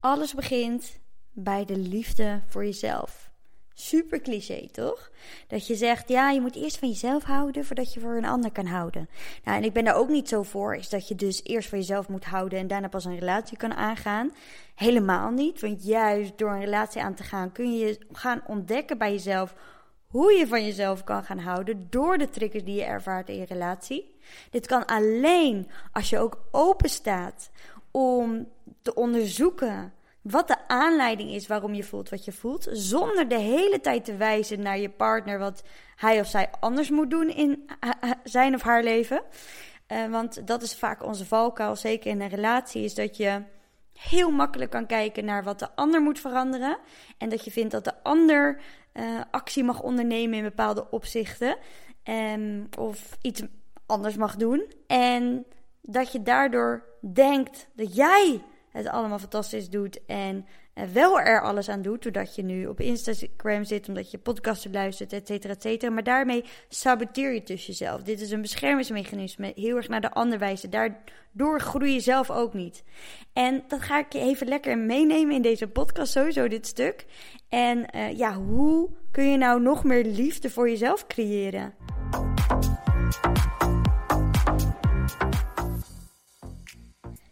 Alles begint bij de liefde voor jezelf. Super cliché, toch? Dat je zegt, ja, je moet eerst van jezelf houden voordat je voor een ander kan houden. Nou, en ik ben daar ook niet zo voor, is dat je dus eerst van jezelf moet houden en daarna pas een relatie kan aangaan. Helemaal niet, want juist door een relatie aan te gaan kun je gaan ontdekken bij jezelf hoe je van jezelf kan gaan houden door de triggers die je ervaart in je relatie. Dit kan alleen als je ook open staat om te onderzoeken wat de aanleiding is waarom je voelt wat je voelt, zonder de hele tijd te wijzen naar je partner wat hij of zij anders moet doen in zijn of haar leven. Uh, want dat is vaak onze valkuil, zeker in een relatie, is dat je heel makkelijk kan kijken naar wat de ander moet veranderen. En dat je vindt dat de ander uh, actie mag ondernemen in bepaalde opzichten. Um, of iets anders mag doen. En dat je daardoor denkt dat jij het allemaal fantastisch doet en uh, wel er alles aan doet, doordat je nu op Instagram zit, omdat je podcasten luistert, et cetera, et cetera. Maar daarmee saboteer je dus jezelf. Dit is een beschermingsmechanisme, heel erg naar de ander wijzen. Daardoor groei je zelf ook niet. En dat ga ik je even lekker meenemen in deze podcast, sowieso dit stuk. En uh, ja, hoe kun je nou nog meer liefde voor jezelf creëren?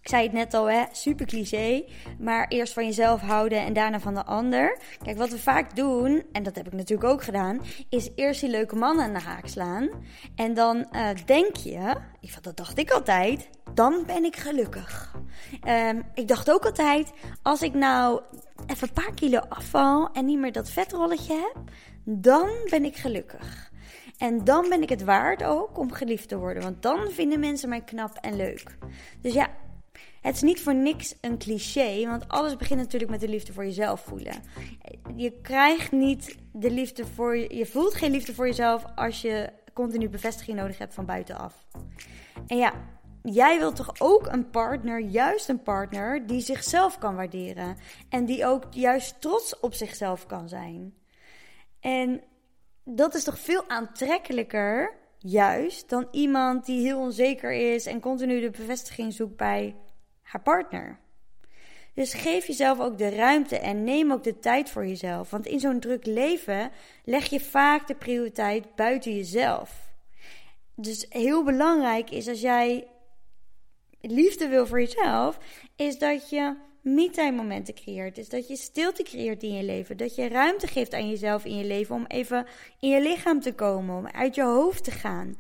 Ik zei het net al, hè, super cliché. Maar eerst van jezelf houden en daarna van de ander. Kijk, wat we vaak doen, en dat heb ik natuurlijk ook gedaan, is eerst die leuke man aan de haak slaan. En dan uh, denk je, dat dacht ik altijd, dan ben ik gelukkig. Um, ik dacht ook altijd, als ik nou even een paar kilo afval en niet meer dat vetrolletje heb, dan ben ik gelukkig. En dan ben ik het waard ook om geliefd te worden. Want dan vinden mensen mij knap en leuk. Dus ja, het is niet voor niks een cliché, want alles begint natuurlijk met de liefde voor jezelf voelen. Je krijgt niet de liefde voor je, je voelt geen liefde voor jezelf als je continu bevestiging nodig hebt van buitenaf. En ja, jij wilt toch ook een partner, juist een partner, die zichzelf kan waarderen. En die ook juist trots op zichzelf kan zijn. En dat is toch veel aantrekkelijker, juist, dan iemand die heel onzeker is en continu de bevestiging zoekt bij haar partner. Dus geef jezelf ook de ruimte en neem ook de tijd voor jezelf. Want in zo'n druk leven leg je vaak de prioriteit buiten jezelf. Dus heel belangrijk is als jij liefde wil voor jezelf, is dat je me momenten creëert. Dus dat je stilte creëert in je leven. Dat je ruimte geeft aan jezelf in je leven om even in je lichaam te komen. Om uit je hoofd te gaan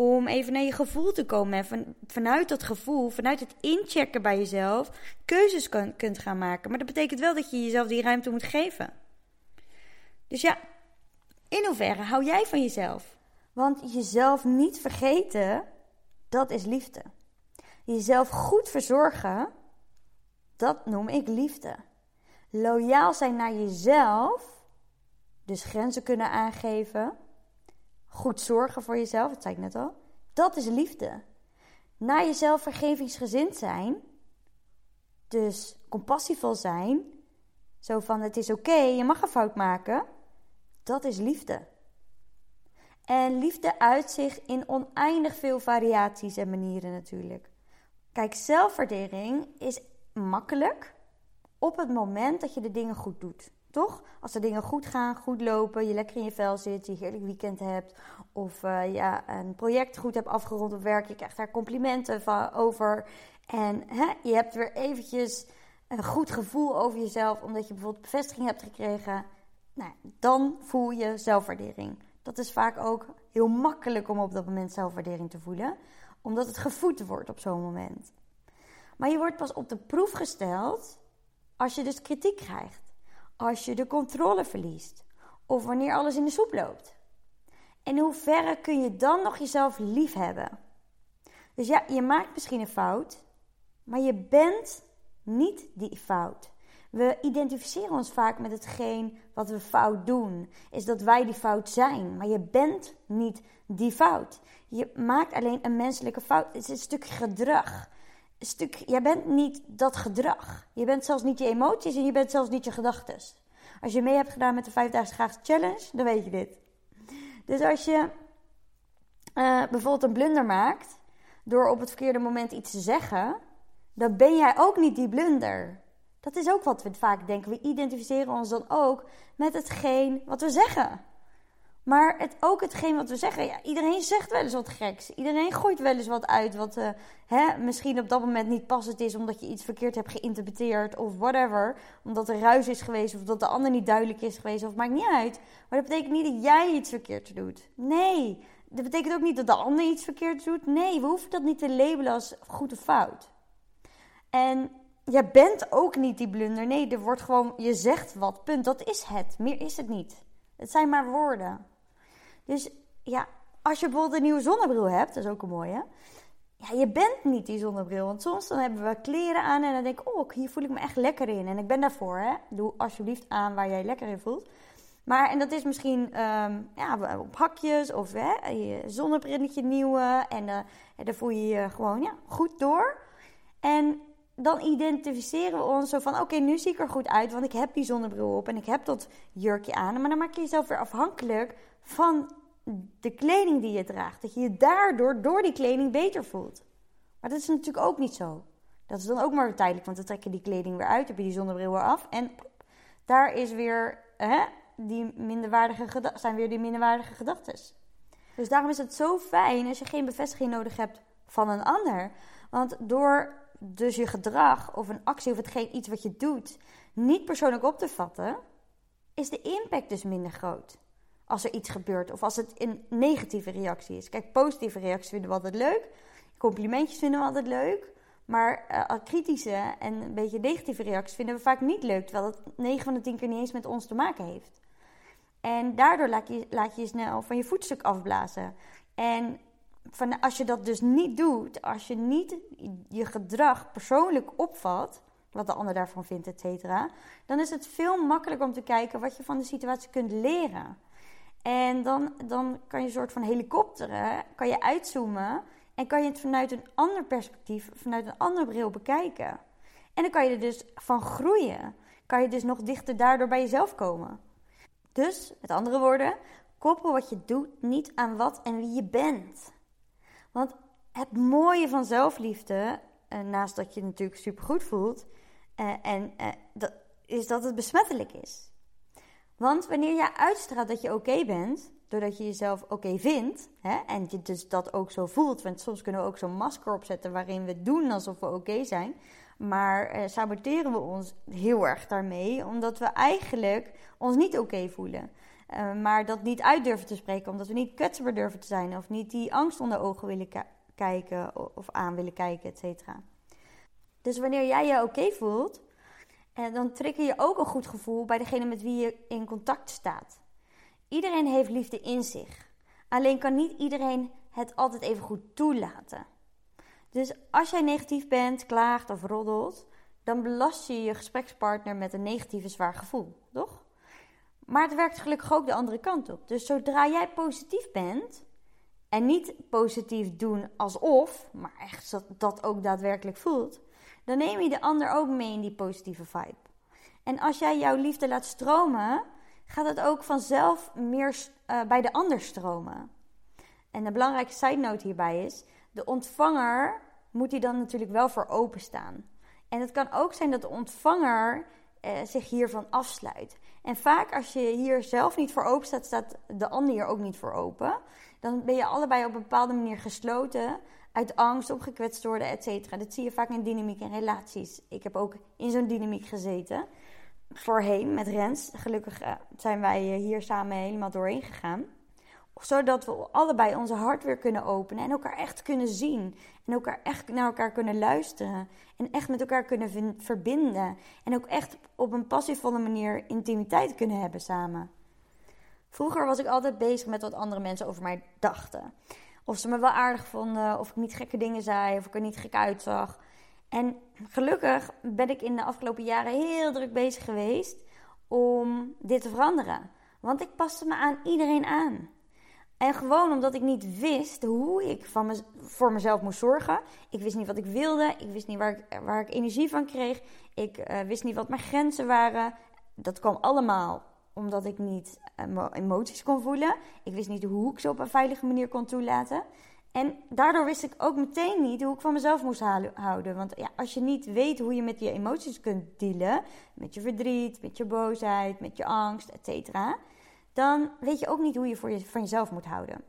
om even naar je gevoel te komen. En van, vanuit dat gevoel, vanuit het inchecken bij jezelf, keuzes kunt gaan maken. Maar dat betekent wel dat je jezelf die ruimte moet geven. Dus ja, in hoeverre hou jij van jezelf? Want jezelf niet vergeten, dat is liefde. Jezelf goed verzorgen, dat noem ik liefde. Loyaal zijn naar jezelf, dus grenzen kunnen aangeven goed zorgen voor jezelf, dat zei ik net al. Dat is liefde. Naar jezelf vergevingsgezind zijn. Dus compassievol zijn. Zo van het is oké, je mag een fout maken. Dat is liefde. En liefde uit zich in oneindig veel variaties en manieren natuurlijk. Kijk, zelfwaardering is makkelijk op het moment dat je de dingen goed doet. Toch? Als de dingen goed gaan, goed lopen, je lekker in je vel zit, je heerlijk weekend hebt. Of uh, ja, een project goed hebt afgerond op werk, je krijgt daar complimenten van, over. En hè, je hebt weer eventjes een goed gevoel over jezelf, omdat je bijvoorbeeld bevestiging hebt gekregen. Nou, dan voel je zelfwaardering. Dat is vaak ook heel makkelijk om op dat moment zelfwaardering te voelen, omdat het gevoed wordt op zo'n moment. Maar je wordt pas op de proef gesteld als je dus kritiek krijgt als je de controle verliest of wanneer alles in de soep loopt? En in hoeverre kun je dan nog jezelf lief hebben? Dus ja, je maakt misschien een fout, maar je bent niet die fout. We identificeren ons vaak met hetgeen wat we fout doen. Is dat wij die fout zijn. Maar je bent niet die fout. Je maakt alleen een menselijke fout. Het is een stuk gedrag. Stuk, jij bent niet dat gedrag. Je bent zelfs niet je emoties en je bent zelfs niet je gedachten. Als je mee hebt gedaan met de Vijfdaagse Graagse Challenge, dan weet je dit. Dus als je uh, bijvoorbeeld een blunder maakt door op het verkeerde moment iets te zeggen, dan ben jij ook niet die blunder. Dat is ook wat we vaak denken. We identificeren ons dan ook met hetgeen wat we zeggen. Maar het, ook hetgeen wat we zeggen. Ja, iedereen zegt wel eens wat geks. Iedereen gooit wel eens wat uit wat uh, hè, misschien op dat moment niet passend is. Omdat je iets verkeerd hebt geïnterpreteerd of whatever. Omdat er ruis is geweest of dat de ander niet duidelijk is geweest. Of maakt niet uit. Maar dat betekent niet dat jij iets verkeerd doet. Nee. Dat betekent ook niet dat de ander iets verkeerd doet. Nee, we hoeven dat niet te labelen als goed of fout. En jij bent ook niet die blunder. Nee, er wordt gewoon, je zegt wat, punt. Dat is het. Meer is het niet. Het zijn maar woorden. Dus ja, als je bijvoorbeeld een nieuwe zonnebril hebt, dat is ook een mooie. Ja, je bent niet die zonnebril. Want soms dan hebben we kleren aan en dan denk ik, oh, hier voel ik me echt lekker in. En ik ben daarvoor, hè. Doe alsjeblieft aan waar jij lekker in voelt. Maar, en dat is misschien um, ja, op hakjes of hè, je zonnebrilletje nieuwe. En uh, daar voel je je gewoon ja, goed door. En dan identificeren we ons zo van: oké, nu zie ik er goed uit, want ik heb die zonnebril op en ik heb dat jurkje aan. Maar dan maak je jezelf weer afhankelijk van de kleding die je draagt. Dat je je daardoor, door die kleding, beter voelt. Maar dat is natuurlijk ook niet zo. Dat is dan ook maar tijdelijk, want dan trek je die kleding weer uit, heb je die zonnebril weer af. En daar is weer, hè, die minderwaardige zijn weer die minderwaardige gedachten. Dus daarom is het zo fijn als je geen bevestiging nodig hebt van een ander. Want door dus je gedrag of een actie of hetgeen iets wat je doet niet persoonlijk op te vatten, is de impact dus minder groot. Als er iets gebeurt of als het een negatieve reactie is. Kijk, positieve reacties vinden we altijd leuk. Complimentjes vinden we altijd leuk. Maar uh, kritische en een beetje negatieve reacties vinden we vaak niet leuk. Terwijl het 9 van de 10 keer niet eens met ons te maken heeft. En daardoor laat je, laat je je snel van je voetstuk afblazen. En van, als je dat dus niet doet, als je niet je gedrag persoonlijk opvat, wat de ander daarvan vindt, et cetera, dan is het veel makkelijker om te kijken wat je van de situatie kunt leren. En dan, dan kan je een soort van helikopteren, kan je uitzoomen en kan je het vanuit een ander perspectief, vanuit een andere bril bekijken. En dan kan je er dus van groeien. Kan je dus nog dichter daardoor bij jezelf komen. Dus, met andere woorden, koppel wat je doet niet aan wat en wie je bent. Want het mooie van zelfliefde, eh, naast dat je, je natuurlijk supergoed voelt, eh, en, eh, dat, is dat het besmettelijk is. Want wanneer jij uitstraalt dat je oké bent, doordat je jezelf oké vindt, hè, en je dus dat ook zo voelt, want soms kunnen we ook zo'n masker opzetten waarin we doen alsof we oké zijn, maar eh, saboteren we ons heel erg daarmee, omdat we eigenlijk ons niet oké voelen. Uh, maar dat niet uit durven te spreken, omdat we niet kwetsbaar durven te zijn. Of niet die angst onder ogen willen kijken of aan willen kijken, et cetera. Dus wanneer jij je oké voelt, uh, dan trigger je ook een goed gevoel bij degene met wie je in contact staat. Iedereen heeft liefde in zich. Alleen kan niet iedereen het altijd even goed toelaten. Dus als jij negatief bent, klaagt of roddelt, dan belast je je gesprekspartner met een negatieve zwaar gevoel, toch? Maar het werkt gelukkig ook de andere kant op. Dus zodra jij positief bent, en niet positief doen alsof, maar echt dat ook daadwerkelijk voelt, dan neem je de ander ook mee in die positieve vibe. En als jij jouw liefde laat stromen, gaat het ook vanzelf meer uh, bij de ander stromen. En de belangrijke side note hierbij is: de ontvanger moet hier dan natuurlijk wel voor openstaan. En het kan ook zijn dat de ontvanger eh, zich hiervan afsluit. En vaak als je hier zelf niet voor open staat, staat de ander hier ook niet voor open. Dan ben je allebei op een bepaalde manier gesloten. Uit angst om gekwetst worden, et cetera. Dat zie je vaak in dynamiek en relaties. Ik heb ook in zo'n dynamiek gezeten. Voorheen met Rens. Gelukkig uh, zijn wij hier samen helemaal doorheen gegaan zodat we allebei onze hart weer kunnen openen en elkaar echt kunnen zien. En elkaar echt naar elkaar kunnen luisteren. En echt met elkaar kunnen verbinden. En ook echt op een passievolle manier intimiteit kunnen hebben samen. Vroeger was ik altijd bezig met wat andere mensen over mij dachten. Of ze me wel aardig vonden, of ik niet gekke dingen zei, of ik er niet gek uitzag. En gelukkig ben ik in de afgelopen jaren heel druk bezig geweest om dit te veranderen. Want ik paste me aan iedereen aan. En gewoon omdat ik niet wist hoe ik voor mezelf moest zorgen. Ik wist niet wat ik wilde. Ik wist niet waar ik, waar ik energie van kreeg. Ik uh, wist niet wat mijn grenzen waren. Dat kwam allemaal omdat ik niet uh, emoties kon voelen. Ik wist niet hoe ik ze op een veilige manier kon toelaten. En daardoor wist ik ook meteen niet hoe ik van mezelf moest houden. Want ja, als je niet weet hoe je met je emoties kunt dealen, met je verdriet, met je boosheid, met je angst, etc., dan weet je ook niet hoe je, voor je van jezelf moet houden.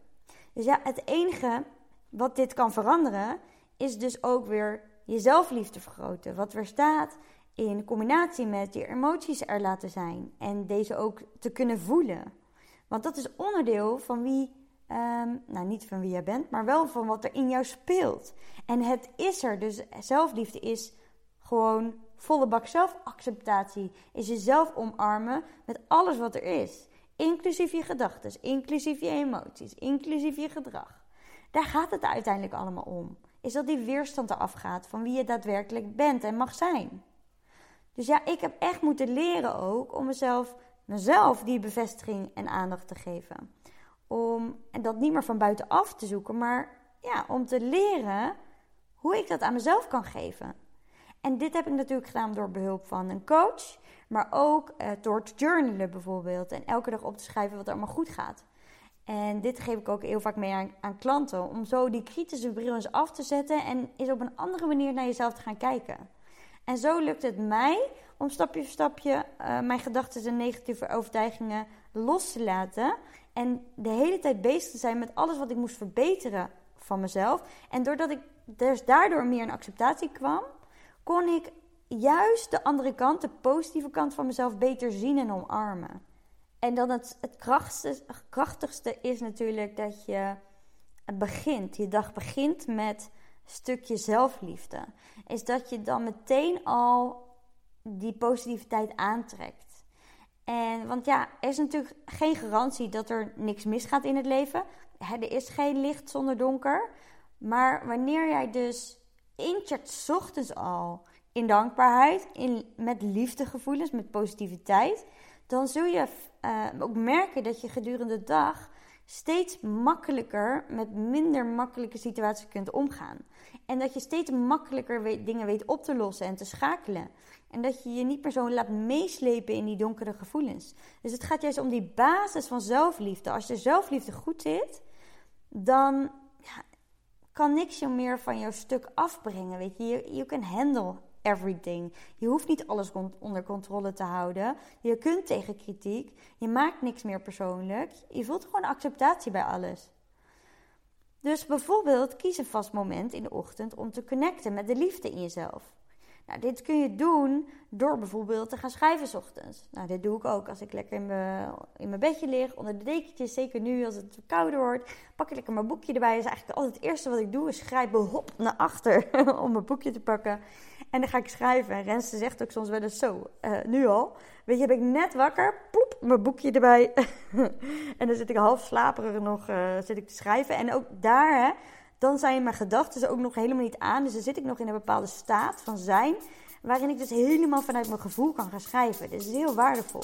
Dus ja, het enige wat dit kan veranderen, is dus ook weer je zelfliefde vergroten. Wat weer staat in combinatie met je emoties er laten zijn en deze ook te kunnen voelen. Want dat is onderdeel van wie Ehm, nou, niet van wie jij bent, maar wel van wat er in jou speelt. En het is er. Dus zelfliefde is gewoon volle bak zelfacceptatie. Is jezelf omarmen met alles wat er is. Inclusief je gedachten, inclusief je emoties, inclusief je gedrag. Daar gaat het uiteindelijk allemaal om. Is dat die weerstand eraf gaat van wie je daadwerkelijk bent en mag zijn. Dus ja, ik heb echt moeten leren ook om mezelf, mezelf die bevestiging en aandacht te geven om en dat niet meer van buitenaf te zoeken, maar ja, om te leren hoe ik dat aan mezelf kan geven. En dit heb ik natuurlijk gedaan door behulp van een coach, maar ook uh, door te journalen bijvoorbeeld en elke dag op te schrijven wat er allemaal goed gaat. En dit geef ik ook heel vaak mee aan, aan klanten, om zo die kritische bril eens af te zetten en eens op een andere manier naar jezelf te gaan kijken. En zo lukt het mij om stapje voor stapje uh, mijn gedachten en negatieve overtuigingen los te laten en de hele tijd bezig te zijn met alles wat ik moest verbeteren van mezelf. En doordat ik dus daardoor meer in acceptatie kwam, kon ik juist de andere kant, de positieve kant van mezelf, beter zien en omarmen. En dan het, het krachtigste, krachtigste is natuurlijk dat je begint. Je dag begint met stukje zelfliefde. Is dat je dan meteen al die positiviteit aantrekt. En, want ja, er is natuurlijk geen garantie dat er niks misgaat in het leven. Er is geen licht zonder donker. Maar wanneer jij dus incheckt ochtends al in dankbaarheid, in, met liefdegevoelens, met positiviteit, dan zul je uh, ook merken dat je gedurende de dag steeds makkelijker met minder makkelijke situaties kunt omgaan. En dat je steeds makkelijker weet, dingen weet op te lossen en te schakelen. En dat je je niet zo laat meeslepen in die donkere gevoelens. Dus het gaat juist om die basis van zelfliefde. Als je zelfliefde goed zit, dan ja, kan niks je meer van jouw stuk afbrengen. Weet je, you can handle everything. Je hoeft niet alles onder controle te houden. Je kunt tegen kritiek. Je maakt niks meer persoonlijk. Je voelt gewoon acceptatie bij alles. Dus bijvoorbeeld kies een vast moment in de ochtend om te connecten met de liefde in jezelf. Nou, dit kun je doen door bijvoorbeeld te gaan schrijven s ochtends. Nou, dit doe ik ook als ik lekker in mijn, in mijn bedje lig, onder de dekentjes. Zeker nu als het kouder wordt. Pak ik lekker mijn boekje erbij. Dat is eigenlijk altijd het eerste wat ik doe. Is grijpen hop naar achter om mijn boekje te pakken. En dan ga ik schrijven. En zegt ook soms wel eens zo, uh, nu al. Weet je, heb ik net wakker, mijn boekje erbij. en dan zit ik half slaperig nog uh, zit ik te schrijven. En ook daar, hè, dan zijn mijn gedachten ook nog helemaal niet aan. Dus dan zit ik nog in een bepaalde staat van zijn, waarin ik dus helemaal vanuit mijn gevoel kan gaan schrijven. Dit is heel waardevol.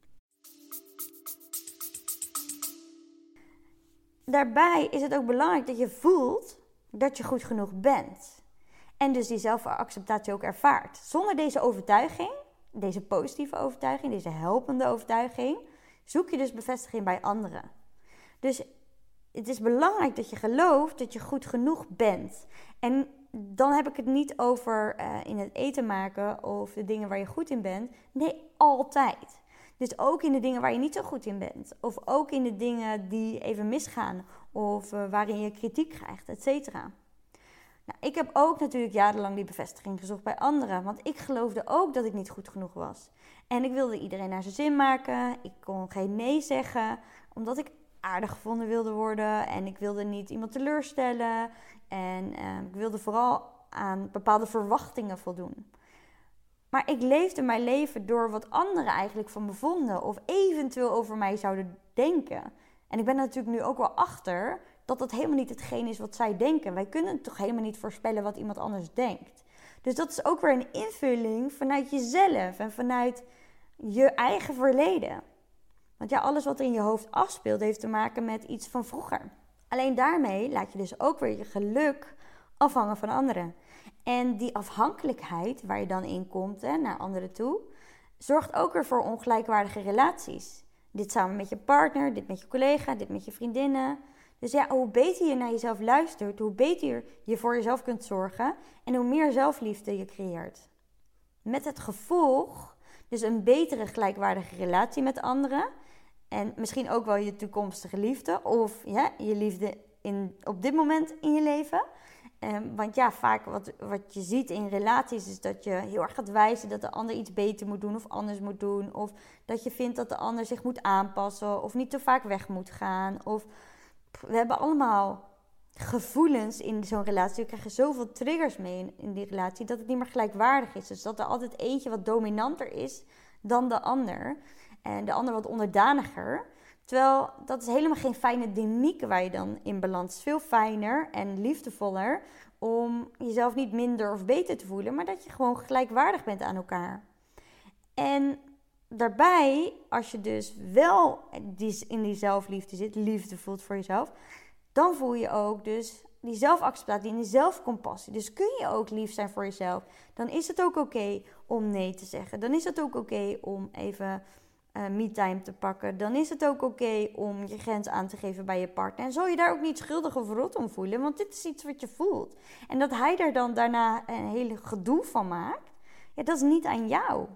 Daarbij is het ook belangrijk dat je voelt dat je goed genoeg bent. En dus die zelfacceptatie ook ervaart. Zonder deze overtuiging, deze positieve overtuiging, deze helpende overtuiging, zoek je dus bevestiging bij anderen. Dus het is belangrijk dat je gelooft dat je goed genoeg bent. En dan heb ik het niet over uh, in het eten maken of de dingen waar je goed in bent. Nee, altijd. Dus ook in de dingen waar je niet zo goed in bent. Of ook in de dingen die even misgaan. Of uh, waarin je kritiek krijgt, et cetera. Nou, ik heb ook natuurlijk jarenlang die bevestiging gezocht bij anderen. Want ik geloofde ook dat ik niet goed genoeg was. En ik wilde iedereen naar zijn zin maken. Ik kon geen nee zeggen. Omdat ik aardig gevonden wilde worden. En ik wilde niet iemand teleurstellen. En eh, ik wilde vooral aan bepaalde verwachtingen voldoen. Maar ik leefde mijn leven door wat anderen eigenlijk van me vonden. Of eventueel over mij zouden denken. En ik ben er natuurlijk nu ook wel achter dat dat helemaal niet hetgeen is wat zij denken. Wij kunnen toch helemaal niet voorspellen wat iemand anders denkt. Dus dat is ook weer een invulling vanuit jezelf en vanuit je eigen verleden. Want ja, alles wat in je hoofd afspeelt heeft te maken met iets van vroeger. Alleen daarmee laat je dus ook weer je geluk afhangen van anderen. En die afhankelijkheid waar je dan in komt hè, naar anderen toe, zorgt ook weer voor ongelijkwaardige relaties. Dit samen met je partner, dit met je collega, dit met je vriendinnen. Dus ja, hoe beter je naar jezelf luistert, hoe beter je voor jezelf kunt zorgen en hoe meer zelfliefde je creëert. Met het gevolg, dus een betere gelijkwaardige relatie met anderen en misschien ook wel je toekomstige liefde of ja, je liefde in, op dit moment in je leven. Um, want ja, vaak wat, wat je ziet in relaties is dat je heel erg gaat wijzen dat de ander iets beter moet doen of anders moet doen. Of dat je vindt dat de ander zich moet aanpassen of niet te vaak weg moet gaan. Of we hebben allemaal gevoelens in zo'n relatie. We krijgen zoveel triggers mee in, die relatie dat het niet meer gelijkwaardig is. Dus dat er altijd eentje wat dominanter is dan de ander. En de ander wat onderdaniger. Terwijl dat is helemaal geen fijne dynamiek waar je dan in balans. Veel fijner en liefdevoller om jezelf niet minder of beter te voelen, maar dat je gewoon gelijkwaardig bent aan elkaar. En daarbij, als je dus wel in die zelfliefde zit, liefde voelt voor jezelf, dan voel je ook dus die zelfacceptatie en die zelfcompassie. Dus kun je ook lief zijn voor jezelf. Dan is het ook oké om nee te zeggen. Dan is het ook oké om even uh, te pakken, dan is het ook oké om je grens aan te geven bij je partner. En zal je daar ook niet schuldig of rot om voelen, want dit is iets wat je voelt. En dat hij daar dan daarna een hele gedoe van maakt, ja, dat is niet aan jou.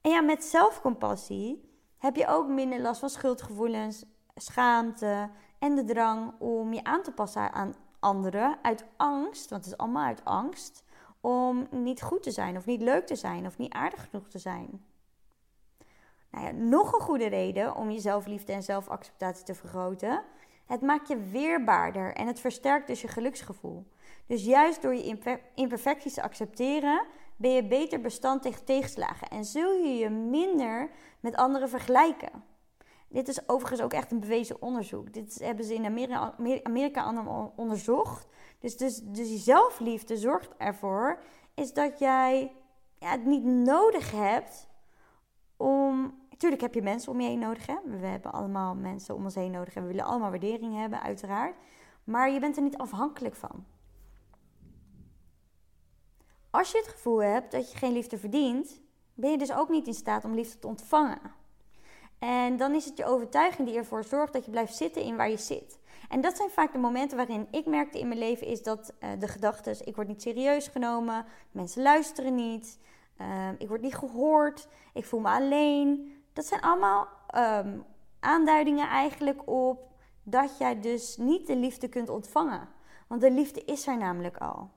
En ja, met zelfcompassie heb je ook minder last van schuldgevoelens, schaamte en de drang om je aan te passen aan anderen uit angst, want het is allemaal uit angst, om niet goed te zijn of niet leuk te zijn of niet aardig genoeg te zijn. Nou ja, nog een goede reden om je zelfliefde en zelfacceptatie te vergroten. Het maakt je weerbaarder en het versterkt dus je geluksgevoel. Dus juist door je imperfecties te accepteren, ben je beter bestand tegen tegenslagen en zul je je minder met anderen vergelijken. Dit is overigens ook echt een bewezen onderzoek. Dit hebben ze in Amerika, allemaal onderzocht. Dus, dus, dus die zelfliefde zorgt ervoor is dat jij ja, het niet nodig hebt om Tuurlijk heb je mensen om je heen nodig. Hè? We hebben allemaal mensen om ons heen nodig. En we willen allemaal waardering hebben, uiteraard. Maar je bent er niet afhankelijk van. Als je het gevoel hebt dat je geen liefde verdient, ben je dus ook niet in staat om liefde te ontvangen. En dan is het je overtuiging die ervoor zorgt dat je blijft zitten in waar je zit. En dat zijn vaak de momenten waarin ik merkte in mijn leven is dat uh, de gedachten, ik word niet serieus genomen, mensen luisteren niet, uh, ik word niet gehoord, ik voel me alleen, dat zijn allemaal ehm, aanduidingen eigenlijk op dat jij dus niet de liefde kunt ontvangen. Want de liefde is er namelijk al.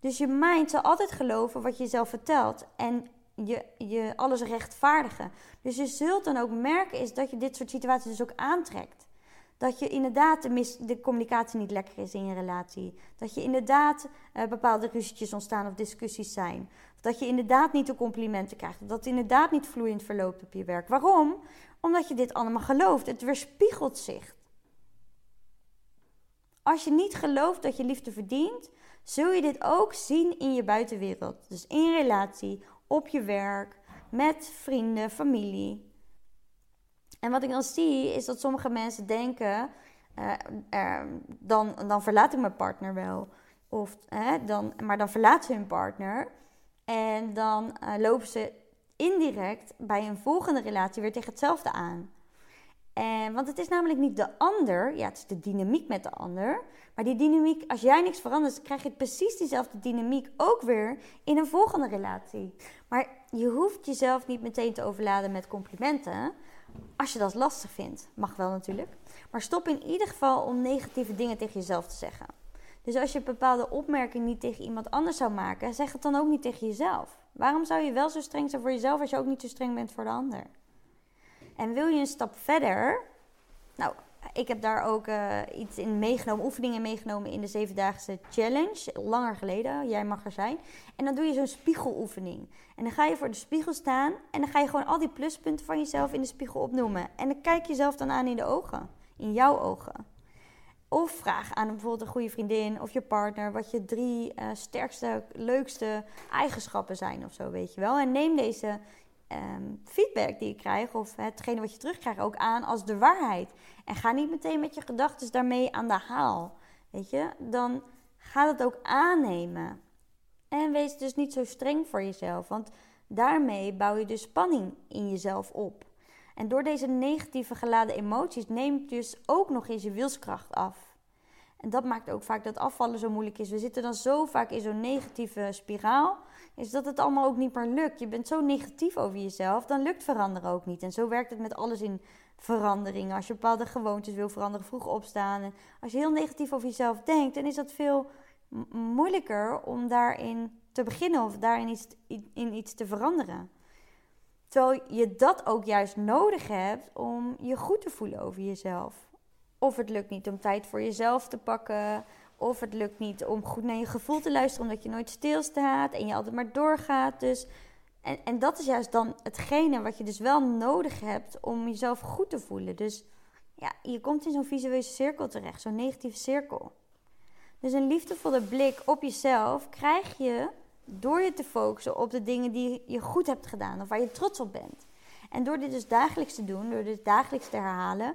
Dus je mind zal altijd geloven wat je jezelf vertelt en je, je alles rechtvaardigen. Dus je zult dan ook merken is dat je dit soort situaties dus ook aantrekt. Dat je inderdaad de, de, communicatie niet lekker is in je relatie. Dat je inderdaad uh, bepaalde ruzietjes ontstaan of discussies zijn. Dat je inderdaad niet de complimenten krijgt. Dat het inderdaad niet vloeiend verloopt op je werk. Waarom? Omdat je dit allemaal gelooft. Het weerspiegelt zich. Als je niet gelooft dat je liefde verdient, zul je dit ook zien in je buitenwereld. Dus in relatie, op je werk, met vrienden, familie. En wat ik dan zie is dat sommige mensen denken: uh, dan, dan verlaat ik mijn partner wel. Of, dan, maar dan verlaat ze hun partner. En dan uh, lopen ze indirect bij een volgende relatie weer tegen hetzelfde aan. En, want het is namelijk niet de ander, ja, het is de dynamiek met de ander. Maar die dynamiek, als jij niks verandert, krijg je precies diezelfde dynamiek ook weer in een volgende relatie. Maar je hoeft jezelf niet meteen te overladen met complimenten. Als je dat lastig vindt, mag wel natuurlijk. Maar stop in ieder geval om negatieve dingen tegen jezelf te zeggen. Dus als je een bepaalde opmerking niet tegen iemand anders zou maken, zeg het dan ook niet tegen jezelf. Waarom zou je wel zo streng zijn voor jezelf als je ook niet zo streng bent voor de ander? En wil je een stap verder? Nou, ik heb daar ook uh, iets in meegenomen, oefeningen meegenomen in de zevendaagse challenge. Langer geleden, jij mag er zijn. En dan doe je zo'n spiegeloefening. En dan ga je voor de spiegel staan en dan ga je gewoon al die pluspunten van jezelf in de spiegel opnoemen. En dan kijk je jezelf dan aan in de ogen, in jouw ogen. Of vraag aan bijvoorbeeld een goede vriendin of je partner wat je drie uh, sterkste, leukste eigenschappen zijn of zo, weet je wel. En neem deze um, feedback die je krijgt of hetgene wat je terugkrijgt ook aan als de waarheid. En ga niet meteen met je gedachten daarmee aan de haal. Weet je, dan ga het ook aannemen. En wees dus niet zo streng voor jezelf, want daarmee bouw je dus spanning in jezelf op. En door deze negatieve geladen emoties neemt dus ook nog eens je wilskracht af. En dat maakt ook vaak dat afvallen zo moeilijk is. We zitten dan zo vaak in zo'n negatieve spiraal. Is dat het allemaal ook niet meer lukt. Je bent zo negatief over jezelf. Dan lukt veranderen ook niet. En zo werkt het met alles in verandering. Als je bepaalde gewoontes wil veranderen, vroeg opstaan. En als je heel negatief over jezelf denkt, dan is dat veel moeilijker om daarin te beginnen of daarin iets, in iets te veranderen. Terwijl je dat ook juist nodig hebt om je goed te voelen over jezelf. Of het lukt niet om tijd voor jezelf te pakken. Of het lukt niet om goed naar je gevoel te luisteren, omdat je nooit stilstaat en je altijd maar doorgaat. Dus, en, en dat is juist dan hetgene wat je dus wel nodig hebt om jezelf goed te voelen. Dus ja, je komt in zo'n visueuze cirkel terecht, zo'n negatieve cirkel. Dus een liefdevolle blik op jezelf krijg je door je te focussen op de dingen die je goed hebt gedaan of waar je trots op bent. En door dit dus dagelijks te doen, door dit dagelijks te herhalen,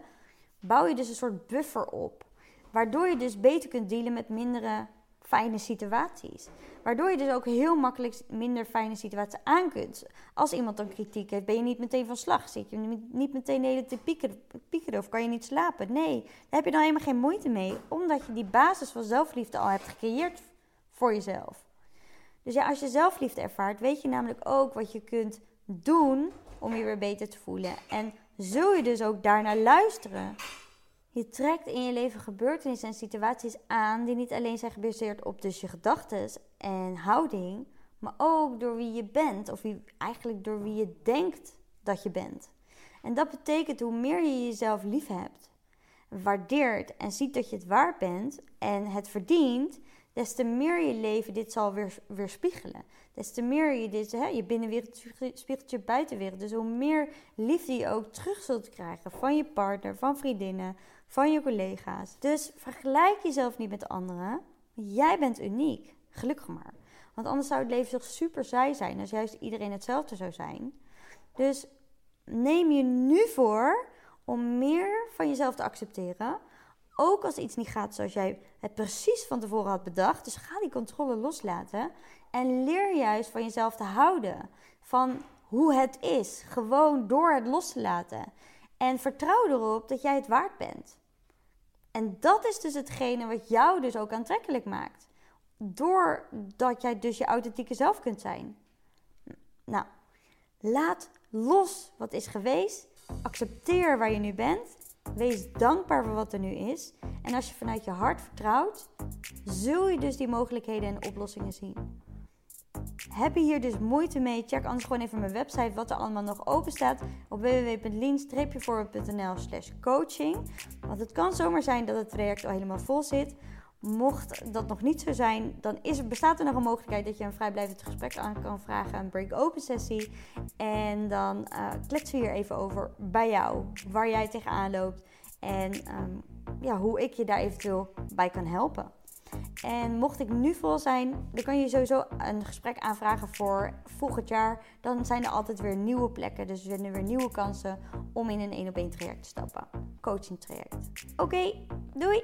bouw je dus een soort buffer op. Waardoor je dus beter kunt dealen met mindere fijne situaties. Waardoor je dus ook heel makkelijk minder fijne situaties aan kunt. Als iemand dan kritiek heeft, ben je niet meteen van slag. Zit je niet meteen de tijd piekeren, piekeren of kan je niet slapen. Nee, daar heb je dan helemaal geen moeite mee. Omdat je die basis van zelfliefde al hebt gecreëerd voor jezelf. Dus ja, als je zelfliefde ervaart, weet je namelijk ook wat je kunt doen om je weer beter te voelen. En zul je dus ook daarnaar luisteren. Je trekt in je leven gebeurtenissen en situaties aan die niet alleen zijn gebaseerd op dus je gedachten en houding, maar ook door wie je bent of wie, eigenlijk door wie je denkt dat je bent. En dat betekent hoe meer je jezelf lief hebt, waardeert en ziet dat je het waard bent en het verdient, des te meer je leven dit zal weer, weerspiegelen. Des te meer je dit, hè, je binnenwereld spiegelt je buitenwereld. Dus hoe meer liefde je ook terug zult krijgen van je partner, van vriendinnen, van je collega's. Dus vergelijk jezelf niet met anderen. Jij bent uniek. Gelukkig maar. Want anders zou het leven toch super saai zijn als juist iedereen hetzelfde zou zijn. Dus neem je nu voor om meer van jezelf te accepteren ook als iets niet gaat zoals jij het precies van tevoren had bedacht. Dus ga die controle loslaten. En leer juist van jezelf te houden. Van hoe het is. Gewoon door het los te laten. En vertrouw erop dat jij het waard bent. En dat is dus hetgene wat jou dus ook aantrekkelijk maakt. Doordat jij dus je authentieke zelf kunt zijn. Nou, laat los wat is geweest. Accepteer waar je nu bent. Wees dankbaar voor wat er nu is. En als je vanuit je hart vertrouwt, zul je dus die mogelijkheden en oplossingen zien. Heb je hier dus moeite mee? Check anders gewoon even mijn website wat er allemaal nog open staat op www.lean-forward.nl slash coaching. Want het kan zomaar zijn dat het traject al helemaal vol zit. Mocht dat nog niet zo zijn, dan is bestaat er nog een mogelijkheid dat je een vrijblijvend gesprek aan kan vragen, een break-open sessie. En dan uh, kletsen we hier even over bij jou, waar jij tegenaan loopt en ehm, ja, hoe ik je daar eventueel bij kan helpen. En mocht ik nu vol zijn, dan kan je sowieso een gesprek aanvragen voor volgend jaar. Dan zijn er altijd weer nieuwe plekken. Dus er zijn er weer nieuwe kansen om in een 1 op 1 traject te stappen. Coaching traject. Oké, doei!